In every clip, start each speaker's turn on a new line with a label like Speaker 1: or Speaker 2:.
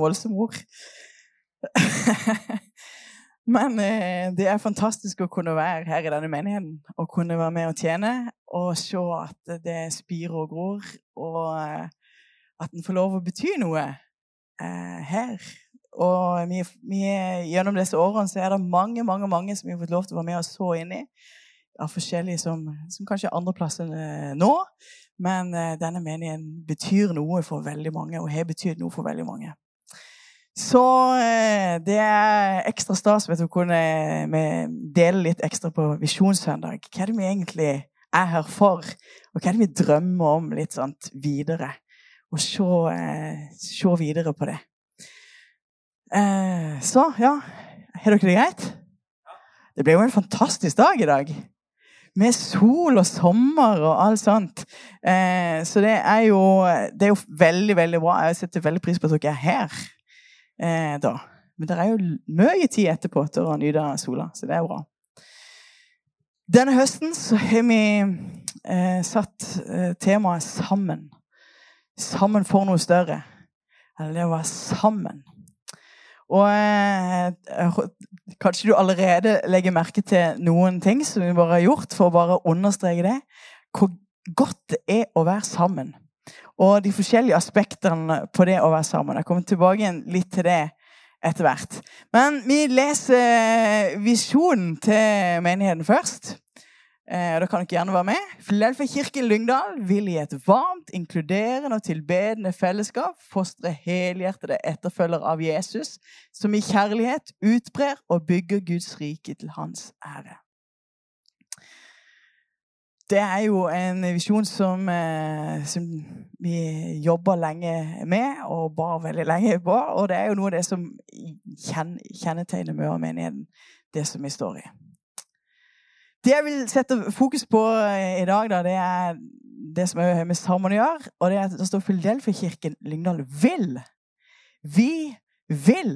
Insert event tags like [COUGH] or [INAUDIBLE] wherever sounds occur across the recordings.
Speaker 1: en voldsom ord. [LAUGHS] Men eh, det er fantastisk å kunne være her i denne menigheten og kunne være med og tjene og se at det spirer og gror, og eh, at en får lov å bety noe eh, her. Og vi, vi, gjennom disse årene så er det mange mange, mange som vi har fått lov til å være med og så inn i. Av forskjellige som, som kanskje er andreplasser nå. Men denne menigheten betyr noe for veldig mange, og har betydd noe for veldig mange. Så eh, det er ekstra stas vet du, å kunne dele litt ekstra på Visjonssøndag. Hva er det vi egentlig er her for? Og hva er det vi drømmer om litt sånt videre? Og se, eh, se videre på det. Eh, så, ja Har dere det greit? Det ble jo en fantastisk dag i dag. Med sol og sommer og alt sånt. så det er, jo, det er jo veldig, veldig bra. Jeg setter veldig pris på at dere er her eh, da. Men det er jo mye tid etterpå til å nyte sola, så det er bra. Denne høsten så har vi eh, satt eh, temaet 'sammen'. Sammen for noe større. Eller det å være sammen. Og eh, kanskje du allerede legger merke til noen ting som vi bare har gjort, for å bare understreke det. Hvor godt det er å være sammen og de forskjellige aspektene på det å være sammen. Jeg kommer tilbake litt til det etter hvert. Men vi leser visjonen til menigheten først. Eh, da kan dere gjerne være med. Filadelfia kirke Lyngdal vil i et varmt, inkluderende og tilbedende fellesskap fostre helhjertede etterfølgere av Jesus, som i kjærlighet utbrer og bygger Guds rike til hans ære det er jo en visjon som, eh, som, vi jobber lenge med, og bar veldig lenge på. Og det er jo noe av det som kjennetegner Møre-menigheten, det som vi står i. Det jeg vil sette fokus på eh, i dag, da, det er det som har med Salmon å gjøre. Og det er at det står Filadelfia-kirken Lyngdal vil. Vi vil.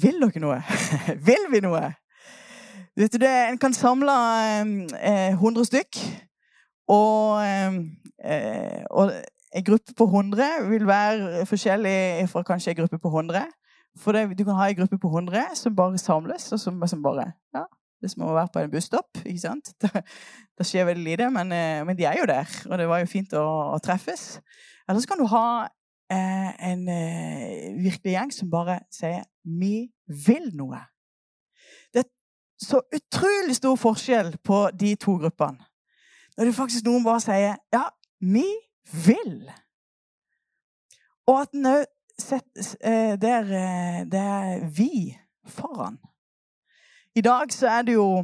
Speaker 1: Vil dere noe? [LAUGHS] vil vi noe? Vet du det, En kan samle eh, 100 stykk. Og, eh, og en gruppe på 100 vil være forskjellig fra kanskje en gruppe på 100. For det, du kan ha en gruppe på 100 som bare samles, og som, som bare ja, Det er som å være på en busstopp. ikke sant? [LAUGHS] Det, da skjer veldig lite, men, eh, men, de er jo der. Og det var jo fint å, å treffes. Eller så kan du ha eh, en eh, virkelig gjeng som bare sier 'vi vil noe' så utrolig stor forskjell på de to gruppene. Når det faktisk noen bare sier 'ja, vi vil'. Og at en òg setter der eh, det er vi foran. I dag så er det jo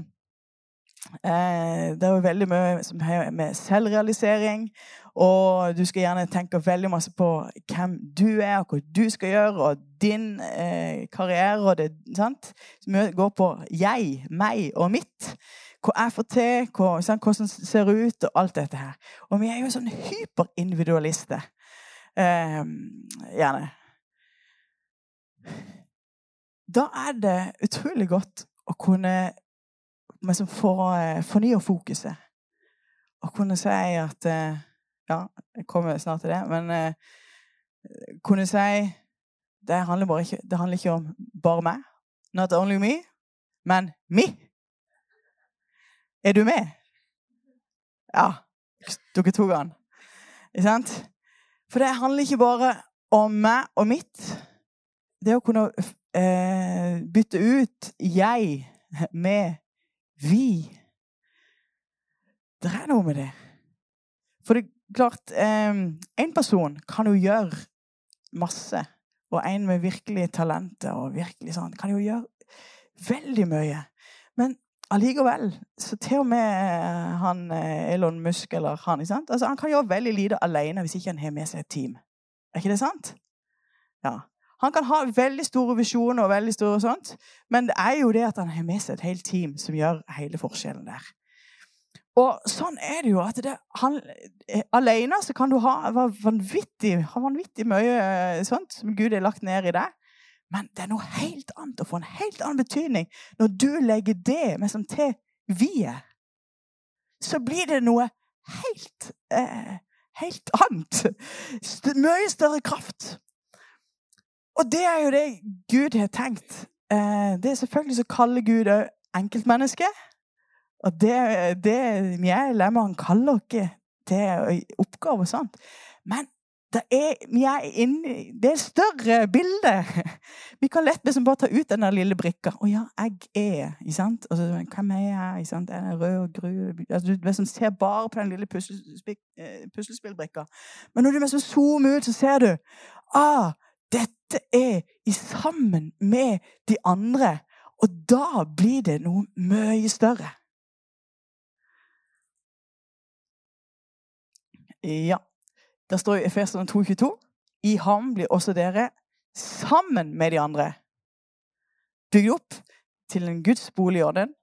Speaker 1: eh, Det er jo veldig mye som har med selvrealisering og du skal gjerne tenke veldig masse på hvem du er, og hva du skal gjøre, og din eh, karriere. og det, sant? Som går på jeg, meg og mitt. Hva jeg får til, hva, sant? hvordan det ser ut, og alt dette her. Og vi er jo sånn hyperindividualister. Eh, gjerne. Da er det utrolig godt å kunne liksom, fornye fokuset. Å kunne si at eh, ja, jeg kommer snart til det. Men eh, kunne si det handler, ikke, det handler, ikke, om bare meg. Not only me, men me. Er du med? Ja. Dere tok den. Ikke sant? For det handler ikke bare om meg og mitt. Det å kunne eh, bytte ut jeg med vi. Det er noe med det. For det klart En person kan jo gjøre masse. Og en med virkelig talenter og virkelig sånn kan jo gjøre veldig mye. Men allikevel så til og med eh, han eh, Elon Musk eller han ikke sant? Altså, Han kan gjøre veldig lite alene hvis ikke han har med seg et team. Er ikke det sant? Ja. Han kan ha veldig store visjoner, og veldig store sånt, men det er jo det at han har med seg et helt team som gjør hele forskjellen der. Og sånn er det jo. at det, han, eh, Alene så kan du ha vanvittig, ha vanvittig mye eh, sånt som Gud har lagt ned i deg. Men det er noe helt annet å få en helt annen betydning når du legger det med som til vi-et. Så blir det noe helt eh, helt annet. St mye større kraft. Og det er jo det Gud har tenkt. Eh, det er selvfølgelig så kaller Gud òg enkeltmennesket. Og det, det er lemmer, han kaller oss til oppgaver og sånt. Men det er, inne, det er større bilde. Vi kan lett liksom bare ta ut den lille brikka. 'Å ja, jeg er' ikke sant? Og så, 'Hvem er jeg?' ikke sant? Er det rød og gru? Altså, du liksom ser bare på den lille eh, puslespillbrikka. Men når du liksom zoomer ut, så ser du ah, dette er i sammen med de andre. Og da blir det noe mye større. Ja. Det står i Efeserne 2,22.: I ham blir også dere, sammen med de andre, bygd opp til en Guds bolig i orden.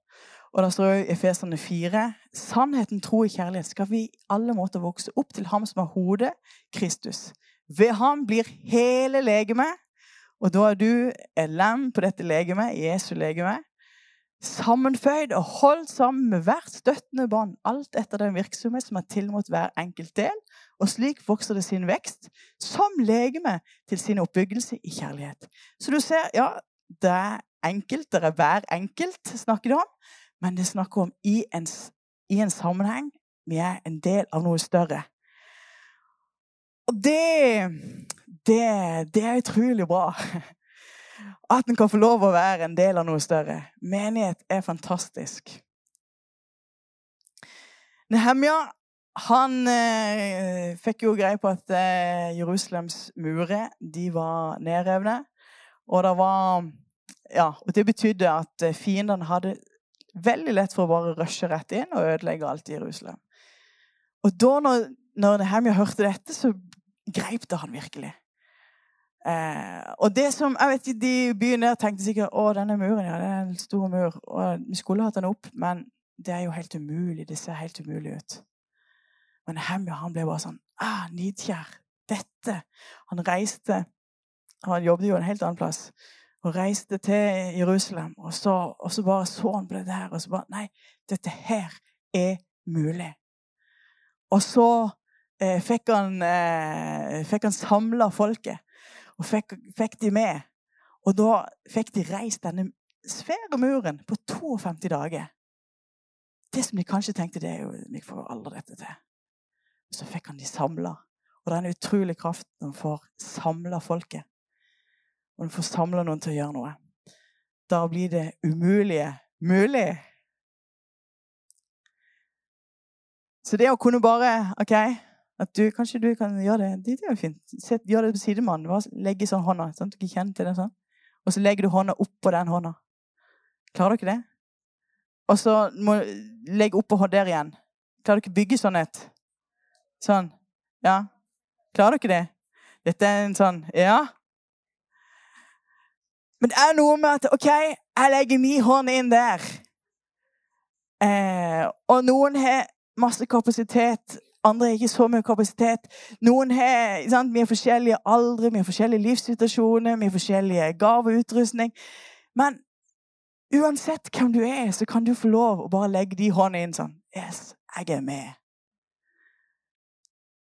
Speaker 1: Og det står i Efeserne 4.: Sannheten, tro og kjærlighet skal vi i alle måter vokse opp til ham som er hodet, Kristus. Ved ham blir hele legemet, og da er du et lem på dette legemet, Jesu legeme, sammenføyd og holdt sammen med hvert støttende bånd, alt etter den virksomhet som er tilmålt hver enkelt del, og slik vokser det sin vekst som legeme til sin oppbyggelse i kjærlighet. Så du ser, ja, det er enkelt, det er hver enkelt snakker det om, men det snakker om i en, i en sammenheng. Vi er en del av noe større. Og det, det, det er utrolig bra. At en kan få lov å være en del av noe større. Menighet er fantastisk. Nehemja han eh, fikk jo greie på at eh, Jerusalems murer de var nedrevne. Og det var Ja, og det betydde at eh, fiendene hadde veldig lett for å bare rushe rett inn og ødelegge alt i Jerusalem. Og da når, når Nehemja hørte dette, så greip det han virkelig. Eh, og det som, jeg vet ikke, De byen der tenkte sikkert å, denne muren ja, det er en stor mur. og Vi skulle hatt den opp, men det er jo helt umulig. Det ser helt umulig ut. Men Hemja han ble bare sånn ah, Nidkjær. Dette. Han reiste Han jobbet jo en helt annen plass. Og reiste til Jerusalem. Og så, og så bare så han på dette her, og så bare Nei, dette her er mulig. Og så eh, fikk han, eh, fikk han samla folket og fikk, fikk, de med. Og da fikk de reist denne svære muren på 52 dager. Det som de kanskje tenkte, det er jo Vi får aldri dette til. Så fikk han de samla. Og det er en utrolig kraft når man får samla folket. Og man får samla noen til å gjøre noe. Da blir det umulige mulig. Så det å kunne bare OK, at du, kanskje du kan gjøre det. Det er jo fint. Sett, gjør det på sidemannen. Legge sånn hånda. sånn at kjenner til det sånn. Og så legger du hånda oppå den hånda. Klarer dere det? Og så må du legge oppå der igjen. Klarer dere bygge sånn et? Sånn. Ja. Klarer dere det? Dette er en sånn Ja. Men det er noe med at OK, jeg legger min hånd inn der. Eh, og noen har masse kapasitet andre har ikke så mye kapasitet. Noen har, sant? Vi har forskjellige aldre, vi har forskjellige livssituasjoner, vi har forskjellige gaver og utrustning. Men uansett hvem du er, så kan du få lov å bare legge de håndene inn sånn Yes, jeg er med.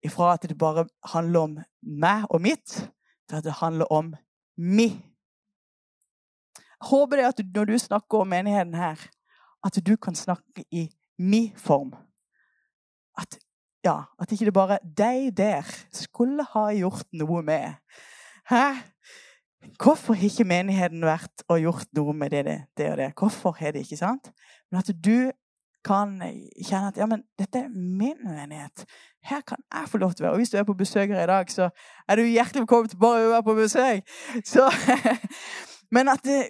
Speaker 1: Ifra at det bare handler om meg og mitt, til at det handler om mi. Jeg håper det at når du snakker om menigheten her, at du kan snakke i mi-form. At ja, at ikke det bare de der skulle ha gjort noe med. Hæ? Hvorfor har ikke menigheten vært og gjort noe med det, det, og det? Hvorfor har det ikke sant? Men at du kan kjenne at ja, men dette er min menighet. Her kan jeg få lov til å være. Og hvis du er på besøk her i dag, så er du hjertelig velkommen til bare å være på besøk. Så, [LAUGHS] men at det,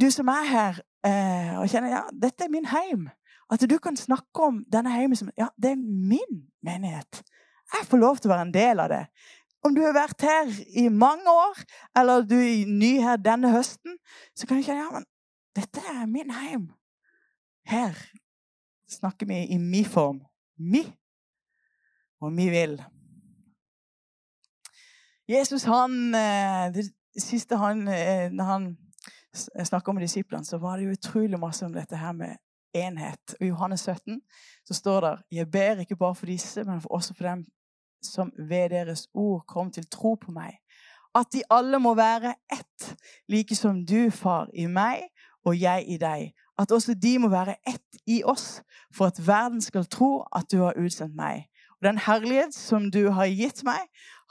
Speaker 1: du som er her eh, og kjenner ja, dette er min heim at du kan snakke om denne heimen som ja, det er min menighet. Jeg får lov til å være en del av det. Om du har vært her i mange år, eller du er ny her denne høsten, så kan du kjenne ja, men dette er min heim. Her snakker vi i mi form. Mi. Og mi vil. Jesus, han eh, Det siste han eh, Når han snakka med disiplene, så var det jo utrolig masse om dette her med enhet. I Johannes 17 så står det Jeg ber ikke bare for disse, men også for dem som ved deres ord kom til tro på meg. At de alle må være ett, like som du, far, i meg og jeg i deg. At også de må være ett i oss, for at verden skal tro at du har utsendt meg. Og den herlighet som du har gitt meg,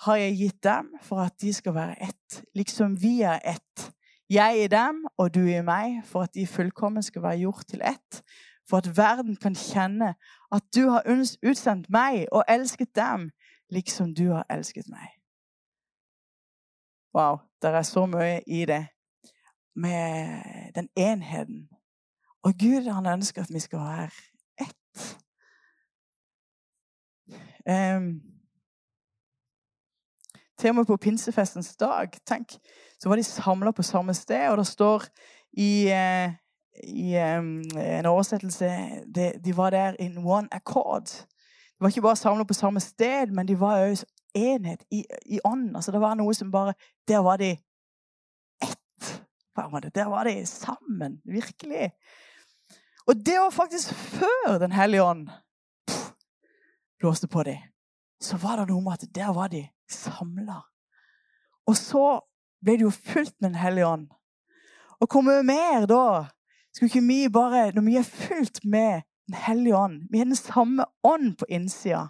Speaker 1: har jeg gitt dem for at de skal være ett, liksom vi er ett. Jeg i dem og du i meg, for at de fullkommen skal være gjort til ett. For at verden kan kjenne at du har utsendt meg og elsket dem, liksom du har elsket meg. Wow, det er så mye i det med den enheten. Og Gud han ønsker at vi skal være ett. Um, til og med på pinsefestens dag tenk, så var de samla på samme sted, og det står i, uh, i um, en oversettelse de, de, var der in one accord. De var ikke bare samla på samme sted, men de var òg enhet i, i ånden. Altså, det var noe som bare Der var de ett. Der var de sammen. Virkelig. Og det var faktisk før Den hellige ånd blåste på dem. Så var det noe med at der var de samla. Og så ble det jo fulgt med Den hellige ånd. Og hvor mye mer da? Skulle ikke vi bare, Når vi er fulgt med Den hellige ånd, vi har den samme ånd på innsida,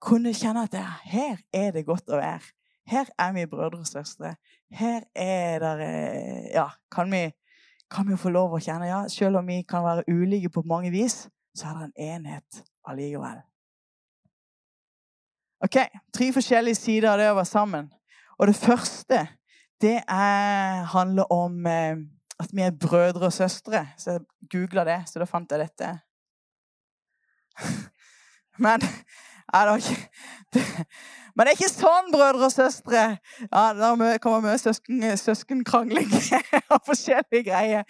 Speaker 1: kunne kjenne at her er det godt å være. Her er vi brødre og søstre. Her er det eh, Ja, kan vi, kan vi få lov å kjenne Ja, selv om vi kan være ulike på mange vis, så er det en enhet allikevel. Ok, Tre forskjellige sider av det å være sammen. Og det første det er, handler om eh, at vi er brødre og søstre. Så jeg googla det, så da fant jeg dette. [LAUGHS] Men er det, ikke, [LAUGHS] det, men det er ikke sånn, brødre og søstre. Ja, Det kommer mye søsken, søskenkrangling [LAUGHS] og forskjellige greier.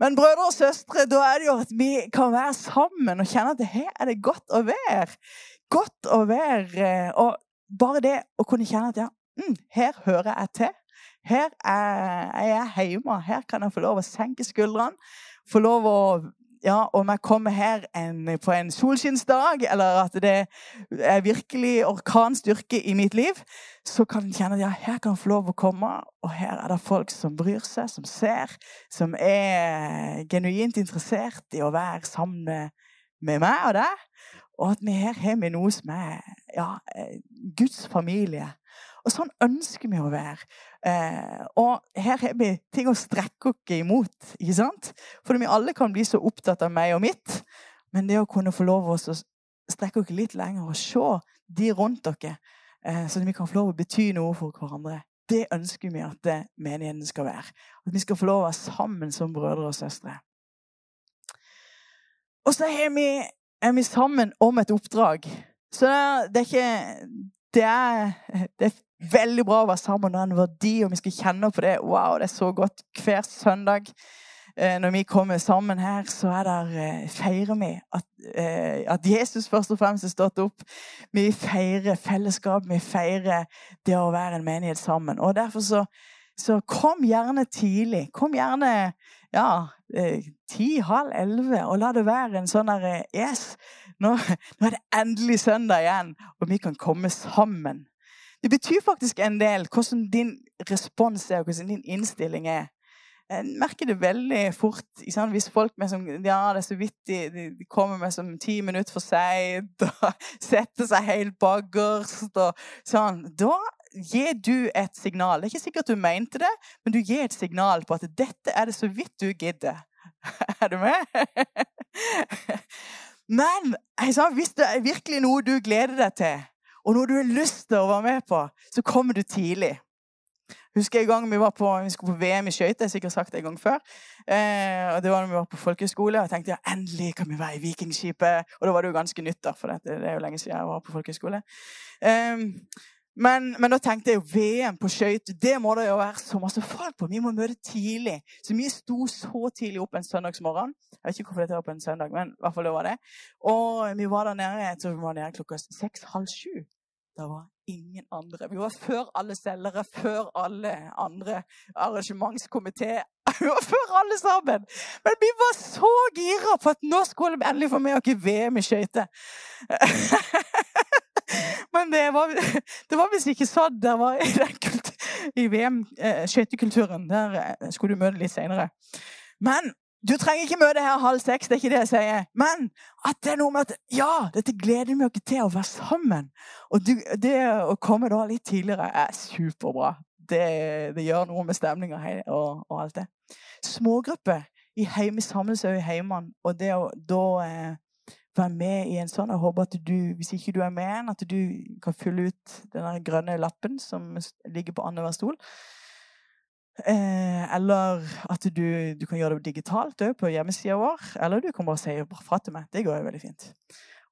Speaker 1: Men brødre og søstre, da er det jo at vi kan være sammen og kjenne at her er det godt å være. Godt å være. Og bare det å kunne kjenne at ja, mm, her hører jeg til. Her er jeg hjemme. Her kan jeg få lov å senke skuldrene. Få lov å ja, om jeg kommer her en, på en solskinnsdag, eller at det er virkelig orkanstyrke i mitt liv, så kan en kjenne at ja, her kan jeg få lov å komme, og her er det folk som bryr seg, som ser, som er genuint interessert i å være sammen med, med meg og deg. Og at vi her har vi noe som er ja, Guds familie. Og sånn ønsker vi å være. Eh, og her har vi ting å strekke oss imot. ikke sant? For vi alle kan bli så opptatt av meg og mitt. Men det å kunne få lov å strekke oss litt lenger og se de rundt dere, eh, så at vi kan få lov å bety noe for hverandre, det ønsker vi at det menigheten skal være. At vi skal få lov å være sammen som brødre og søstre. Og så er vi, er vi sammen om et oppdrag. Så det er, ikke det er, det er veldig bra å være sammen og en verdi, og vi skal kjenne på det. Wow, det er så godt. Hver søndag eh, når vi kommer sammen her, så er der, eh, feirer vi at, eh, at, Jesus først og fremst er stått opp. Vi feirer fellesskap, vi feirer det å være en menighet sammen. Og derfor så, så kom gjerne tidlig. Kom gjerne ja, ti, halv elleve, og la det være en sånn derre Yes, nå, [LAUGHS] nå er det endelig søndag igjen, og vi kan komme sammen. Det betyr faktisk en del hvordan din respons er, og hvordan din innstilling er. Jeg merker det veldig fort sant? hvis folk med som, ja, det er så vidt de, de kommer med som ti minutter for seint og [LAUGHS] setter seg helt bakerst og sånn. Da gir du et signal. Det er ikke sikkert du mente det, men du gir et signal på at dette er det så vidt du gidder. [LAUGHS] Er du med? [LAUGHS] Men hvis det er virkelig noe du gleder deg til, og noe du har lyst til å være med på, så kommer du tidlig. Husker jeg en gang vi var på, vi skulle på VM i skøyter. Jeg har sikkert sagt det en gang før. Eh, og Det var da vi var på folkehøyskole. Og jeg tenkte ja, endelig kan vi være i Vikingskipet. Og da var det jo ganske nytt, da, for det, er jo lenge siden jeg var på folkehøyskole. Eh, men, men, da tenkte jeg jo VM på skøyter, det må det jo være så masse folk på. Vi må møte tidlig. Så vi sto så tidlig opp en søndagsmorgen. Jeg vet ikke hvorfor det var på en søndag, men i hvert fall det var det. Og vi var der nede jeg tror vi var nede klokka seks-halv sju. Det var ingen andre. Vi var før alle selgere, før alle andre arrangementskomité. [LAUGHS] Vi var før alle sammen. Men vi var så gira på at nå skulle vi endelig få med oss VM i skøyter. [LAUGHS] Men det var, det var visst ikke sånn det var i, i VM, eh. Der eh, skulle du møte litt seinere. Men du trenger ikke møte her halv seks, det er ikke det jeg sier. Men at det er noe med at ja, dette gleder vi oss til å være sammen. Og du, det å komme da litt tidligere er superbra. Det, det gjør noe med stemninga og, og, alt det. Smågrupper i heime samles òg i heimene. Og det å da eh, være med i en sånn Jeg håper at du, hvis ikke du er med, at du kan fylle ut den grønne lappen som ligger på annenhver stol. Eh, eller at du, du, kan gjøre det digitalt på hjemmesida vår. Eller du kan bare si fra til meg. Det går jo veldig fint.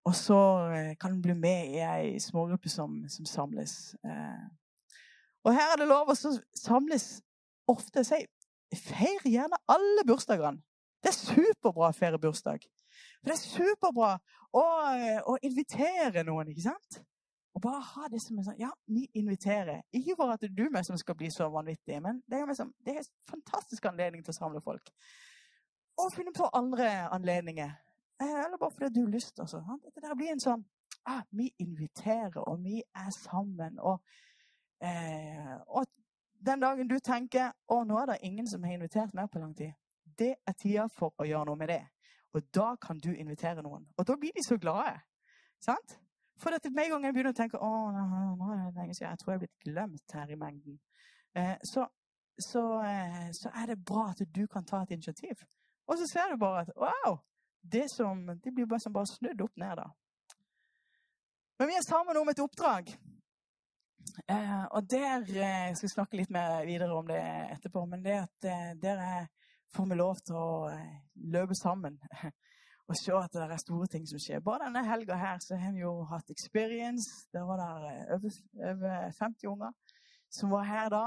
Speaker 1: Og så eh, kan du bli med i ei smågruppe som, som samles. Eh. Og her er det lov å samles ofte. Si, feir gjerne alle bursdagene. Det er superbra å feire bursdag. For det er superbra å, eh, å invitere noen, ikke sant? Og bare ha det som en sånn Ja, vi inviterer. Ikke for at det er du meg som skal bli så vanvittig, men det er, liksom, det er en fantastisk anledning til å samle folk. Og finne på andre anledninger. Eh, eller bare fordi du har lyst. Altså. Det der blir en sånn ah, Vi inviterer, og vi er sammen. Og, eh, og den dagen du tenker å, nå er det ingen som har invitert meg på lang tid, det er tida for å gjøre noe med det. Og da kan du invitere noen. Og da blir de så glade. Sant? For at med en gang jeg begynner å tenke å, nå er det lenge siden, jeg tror jeg er blitt glemt her i mengden, eh, så, så, eh, så, er det bra at du kan ta et initiativ. Og så ser du bare at wow! Det, som, det blir bare, som bare snudd opp ned, da. Men vi er sammen om et oppdrag. Eh, og der eh, skal snakke litt mer videre om det etterpå. Men det at eh, dere får vi lov til å eh, løpe sammen [LAUGHS] og se at det er store ting som skjer. Bare denne helga her så har vi jo hatt experience. Der var det eh, over, over 50 unger som var her da.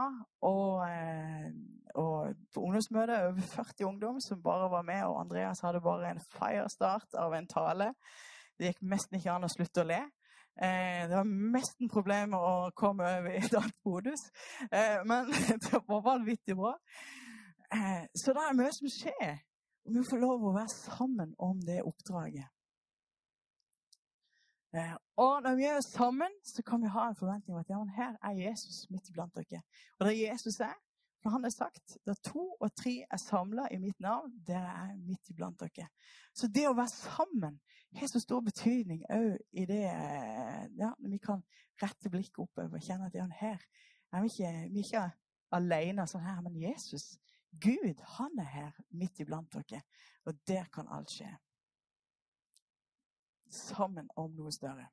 Speaker 1: Og, eh, og på ungdomsmøtet over 40 ungdom som bare var med. Og Andreas hadde bare en firestart av en tale. Det gikk nesten ikke an å slutte å le. Eh, det var nesten problemer å komme over i et annet modus. Men [LAUGHS] det var vanvittig bra. Så det er mye som skjer. Og vi får lov å være sammen om det oppdraget. Eh, og når vi er sammen, så kan vi ha en forventning om at ja, her er Jesus midt iblant dere. Og der Jesus er, for han har sagt der to og tre er samla i mitt navn, der er jeg midt iblant dere. Så det å være sammen har så stor betydning òg i det eh, ja, når vi kan rette blikket oppover og kjenne at ja, her er vi ikke, vi er ikke alene sånn her, men Jesus Gud, han er her midt iblant dere, og der kan alt skje. Sammen om noe større.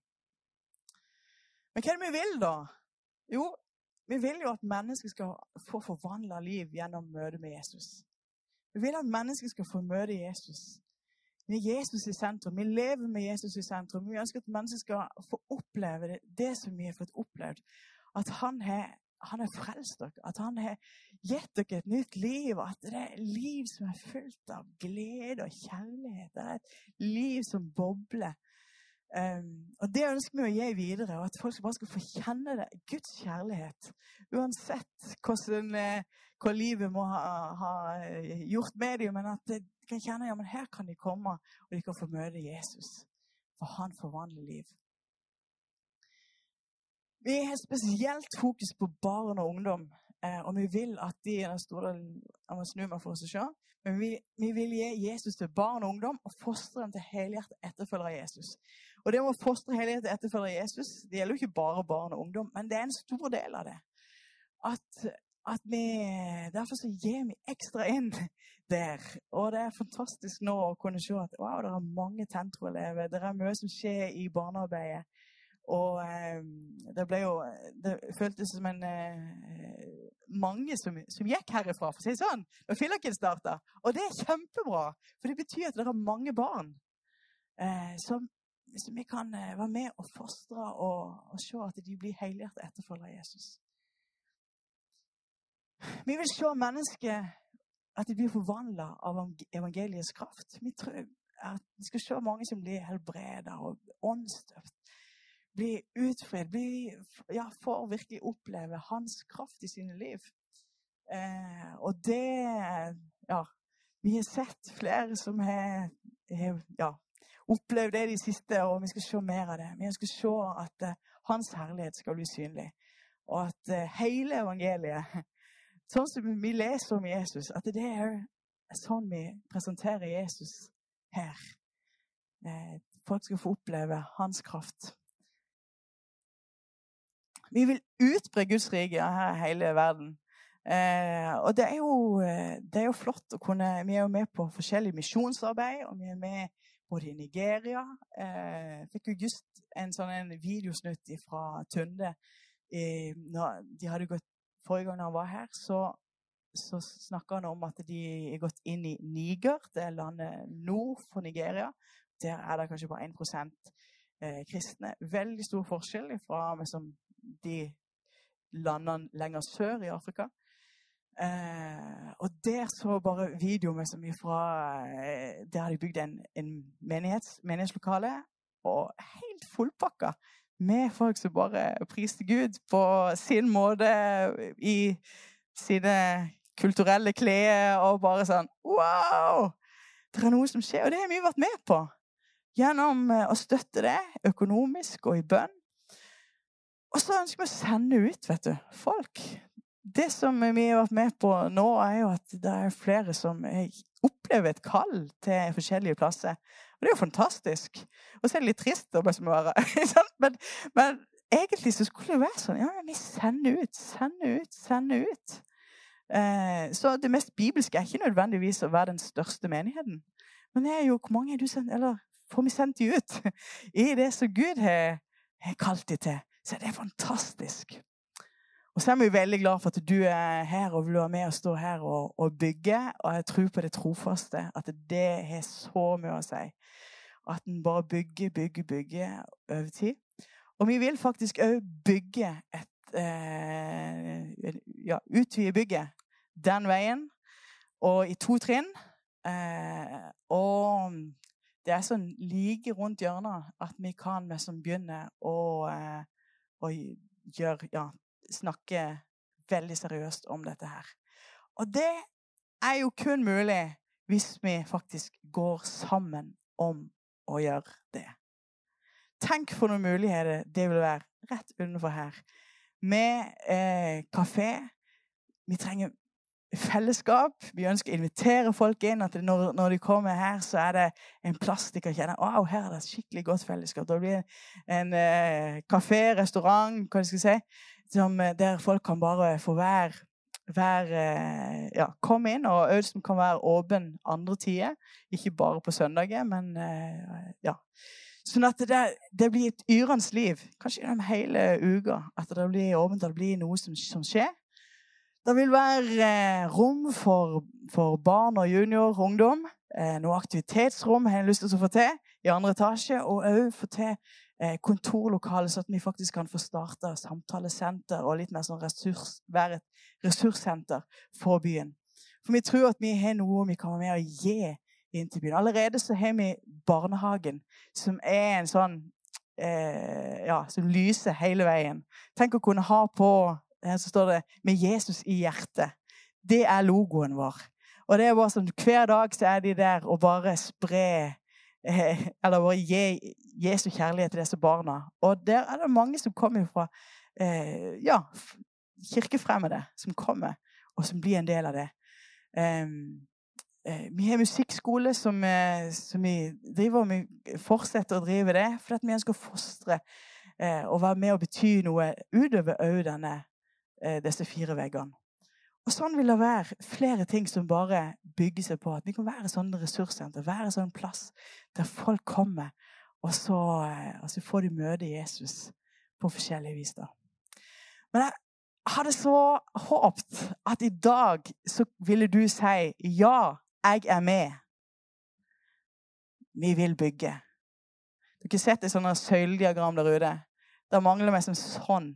Speaker 1: Men hva er det vi vil, da? Jo, vi vil jo at mennesker skal få forvandla liv gjennom møtet med Jesus. Vi vil at mennesker skal få møte Jesus. Vi er Jesus i sentrum. Vi lever med Jesus i sentrum. Vi ønsker at mennesker skal få oppleve det, det som vi har fått opplevd. At han har han har frelst dere, at han har gitt dere et nytt liv. At det er et liv som er fullt av glede og kjærlighet. Det er et liv som bobler. Um, og Det ønsker vi å gi videre, og at folk bare skal få kjenne det. Guds kjærlighet. Uansett hvordan, eh, hva livet må ha, ha, gjort med dem. Men at de kan kjenne ja, men her kan de komme, og de kan få møte Jesus. For han forvandler liv. Vi har spesielt fokus på barn og ungdom. Eh, og vi vil at de er den store, Jeg må snu meg for å se. Men vi, vi, vil gi Jesus til barn og ungdom og fostre dem til helhjertet etterfølgere av Jesus. Og det å fostre helhjertet etterfølgere av Jesus det gjelder jo ikke bare barn og ungdom, men det er en stor del av det. At, at vi, Derfor så gir vi ekstra inn der. Og det er fantastisk nå å kunne se at wow, det er mange Tentro-elever. Det er mye som skjer i barnearbeidet. Og eh, det ble jo Det føltes som en eh, mange som, som, gikk herifra, for å si det sånn, da Fillaken starta. Og det er kjempebra, for det betyr at det er mange barn eh, som, som, vi kan eh, være med og fostre og, og se at de blir helhjertet etterfølgere av Jesus. Vi vil se mennesker at de blir forvandla av evangeliets kraft. Vi tror at vi skal se mange som blir helbreda og åndsdøpt bli utfridd, bli, ja, får virkelig oppleve hans kraft i sine liv. Eh, og det ja, vi har sett flere som har, har ja, opplevd det de siste, og vi skal se mer av det. Vi skal se at eh, hans herlighet skal bli synlig. Og at eh, hele evangeliet, [LAUGHS] sånn som vi leser om Jesus, at det er sånn vi presenterer Jesus her. Uh, folk skal få oppleve hans kraft. Vi vil utbre Guds rike her i hele verden. Eh, og det er, jo, eh, det er, jo, flott å kunne Vi er jo med på forskjellig misjonsarbeid, og vi er med både i Nigeria eh, Fikk jo just en sånn en videosnutt fra Tunde. Eh, de hadde gått, Forrige gang han var her, så, så snakka han om at de er gått inn i Niger, det er landet nord for Nigeria. Der er det kanskje bare 1 eh, kristne. Veldig stor forskjell fra liksom, de landene lenger sør i Afrika. Eh, og der så bare video med mye fra eh, Der har de bygd en, en menighets, menighetslokale. Og helt fullpakka med folk som bare priste Gud på sin måte i sine kulturelle klær. Og bare sånn Wow! Det er noe som skjer. Og det har vi vært med på. Gjennom eh, å støtte det økonomisk og i bønn. Og så ønsker vi å sende ut vet du, folk det som vi har vært med på nå, er jo at det er flere som opplever et kall til forskjellige plasser. Og det er jo fantastisk. Og så er det litt trist å bare [LAUGHS] men, men egentlig så skulle det være sånn Ja, vi sender ut, sender ut, sender ut. Eh, så det mest bibelske er ikke nødvendigvis å være den største menigheten. Men det er jo hvor mange er du sendt, eller får vi sendt de ut [LAUGHS] i det som Gud har, har kalt de til? Så det er fantastisk. Og så er vi veldig glad for at du er her og vil være med og stå her og, og bygge. Og jeg tror på det trofaste, at det har så mye å si. At en bare bygger, bygger, bygger over tid. Og vi vil faktisk òg bygge et eh, Ja, utvide bygget den veien. Og i to trinn. Eh, og det er sånn like rundt hjørnet at vi kan liksom begynne å, eh, å gjør, ja, snakke veldig seriøst om dette her. Og det er jo kun mulig hvis vi faktisk går sammen om å gjøre det. Tenk for noen muligheter det vil være rett utenfor her. Med eh, kafé. Vi trenger fellesskap. Vi ønsker å invitere folk inn. at når, når, de kommer her, så er det en plass de kan kjenne wow, her er det et skikkelig godt fellesskap. Da blir det en eh, kafé, restaurant, hva skal jeg si, som, eh, der folk kan bare få være, være eh, ja, komme inn, og Audsen kan være åpen andre tider. Ikke bare på søndager, men eh, ja. Sånn at det, det blir et yrende liv, kanskje gjennom hele uka. At det blir åpent, at det blir noe som, som skjer. Det vil være eh, rom for, for, barn og junior ungdom. Eh, noe aktivitetsrom har jeg lyst til å få til i andre etasje. Og òg få til Eh, kontorlokale, så at vi faktisk kan få starta samtalesenter og litt mer sånn ressurs, være et ressurssenter for byen. For vi tror at vi har noe vi kan være med å gi inn til byen. Allerede så har vi barnehagen, som er en sånn eh, Ja, som lyser hele veien. Tenk å kunne ha på så står det 'Med Jesus i hjertet'. Det er logoen vår. Og det er bare sånn, Hver dag så er de der og bare sprer eh, Eller bare gi Jesu kjærlighet til disse barna. Og der er det mange som kommer fra eh, ja, kirkefremmede, som kommer, og som blir en del av det. Um, eh, vi har musikkskole som, eh, som, vi driver og vi fortsetter å drive det, for vi ønsker å fostre eh, og være med og bety noe utover òg eh, disse fire veggene. Og sånn vil det være flere ting som bare bygger seg på. At vi kan være sånn ressurssenter, være sånn plass der folk kommer og så, eh, og så får de møte Jesus på forskjellige vis. da. Men jeg hadde så håpet at i dag så ville du si ja, jeg er med. Vi vil bygge. Du har ikke sett et sånt søylediagram der ute? Det mangler meg som sånn.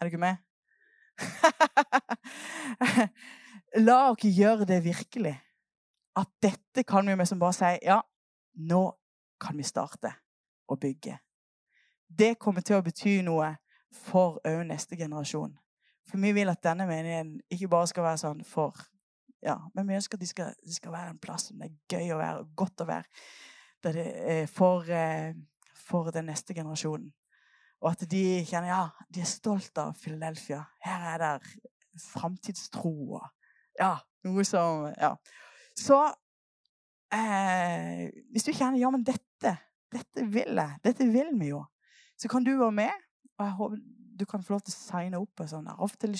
Speaker 1: Er ikke med? [LAUGHS] La oss gjøre det virkelig. At dette kan vi som bare si ja, nå kan vi starte å bygge. Det kommer til å bety noe for òg neste generasjon. For vi vil at denne menigheten ikke bare skal være sånn for ja, men vi ønsker at de skal, de skal være en plass som det er gøy å være, og godt å være. For, eh, for den neste generasjonen. Og at de kjenner ja, de er stolt av Philadelphia. Her er det framtidstro ja, noe som Ja. Så eh, hvis du kjenner ja, men dette, dette vil jeg, dette vil vi jo, så kan du være med. Og jeg håper du kan få lov til å signe opp på sånn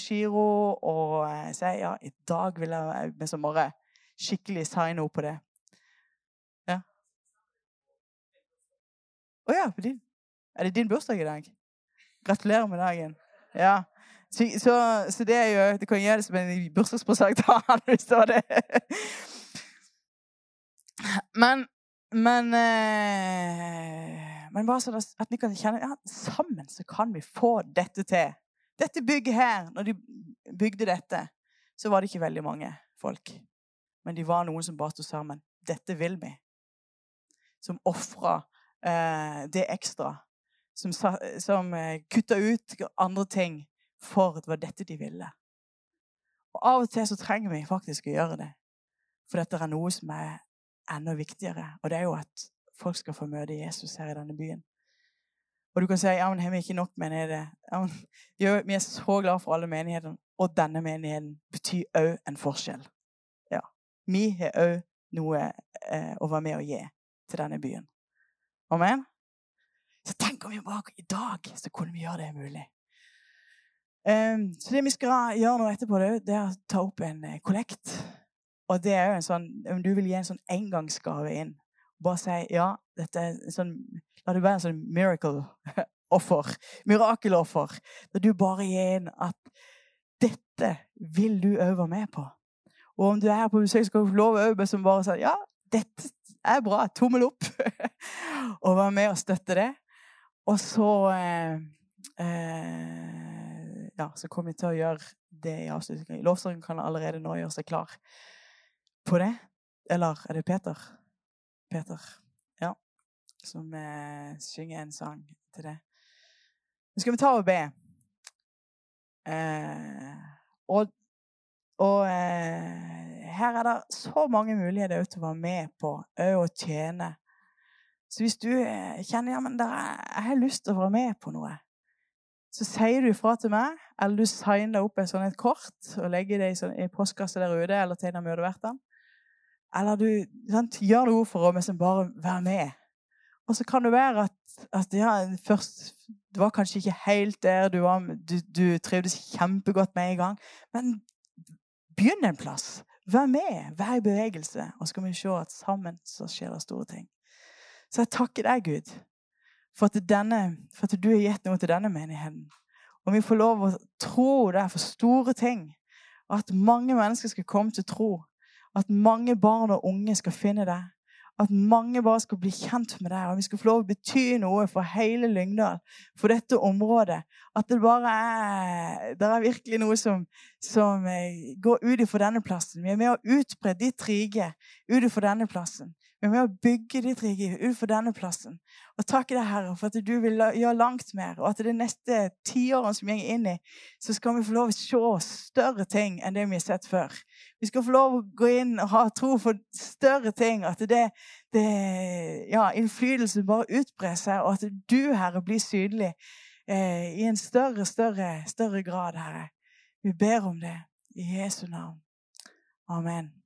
Speaker 1: giro og eh, si ja, i dag vil jeg med som bare skikkelig signe opp på det. Ja. Å ja, din. Er det din bursdag i dag? Gratulerer med dagen. Ja. Så, så, så det er jo [LAUGHS] Du kan gjøre det som en bursdagspresang til han hvis det var det. Men Men eh, men bare sånn at vi kan kjenne ja, sammen så kan vi få dette til. Dette bygget her, når de bygde dette, så var det ikke veldig mange folk. Men de var noen som bare sto sammen. Dette vil vi. Som ofra eh, det ekstra. Som, som eh, kutta ut andre ting for at det var dette de ville. Og Av og til så trenger vi faktisk å gjøre det. For dette er noe som er enda viktigere. Og det er jo at folk skal få møte Jesus her i denne byen. Og du kan si ja, men har vi ikke nok menigheter? Ja, men, [LAUGHS] vi er så glad for alle menighetene, og denne menigheten betyr òg en forskjell. Ja. Vi har òg noe eh, å være med og gi til denne byen. Amen? Så tenk om vi bare i dag så kunne vi gjøre det mulig. Um, så det vi skal gjøre nå etterpå, det er å ta opp en eh, kollekt. Og det er jo en sånn, Om du vil gi en sånn engangsgave inn bare si ja, dette er sånn, La det være en sånn miracle-offer. [LAUGHS] Mirakeloffer. Der du bare gir inn at dette vil du òg være med på. Og om du er her på besøk, skal du få lov å som bare sier ja, dette er bra. Tommel opp. [LAUGHS] og være med og støtte det. Og så eh, eh, Ja, så kommer vi til å gjøre det i avslutningen. Lovsangen kan allerede nå gjøre seg klar på det. Eller er det Peter? Peter. Ja. Som eh, synger en sang til det. Nå skal vi ta og be. Eh, og, og eh, her er det så mange muligheter til å være med på å tjene. Så hvis du eh, kjenner ja, men er, jeg har lyst til å være med på noe, så sier du ifra til meg, eller du signer opp et sånt kort og legger det i, sånn, i postkassa der ute, eller til en av møtevertene. Eller du sant, gjør noe for å liksom bare være med. Og så kan det være at, at ja, først Det var kanskje ikke helt der du var, du, du trivdes kjempegodt med en gang. Men begynn en plass. Vær med. Vær i bevegelse. Og så kan vi se at sammen så skjer det store ting. Så jeg takker deg, Gud, for at, denne, for at du har gitt noe til denne menigheten. Og vi får lov å tro der for store ting. At mange mennesker skal komme til tro. At mange barn og unge skal finne deg. At mange bare skal bli kjent med deg, og vi skal få lov å bety noe for hele Lyngdal, for dette området. At det bare er Det er virkelig noe som, som eh, går ut ifra denne plassen. Vi er med å utbre ditt rike ut ifra denne plassen. Vi er med å bygge ditt rike utenfor denne plassen. Og takk deg, Herre, for at du vil gjøre langt mer, og at det neste tiårene som vi går inn i, så skal vi få lov å se større ting enn det vi har sett før. Vi skal få lov å gå inn og ha tro for større ting. At det, det ja, innflytelsen bare utbrer seg, og at du, Herre, blir synlig eh, i en større, større, større grad, Herre. Vi ber om det i Jesu navn. Amen.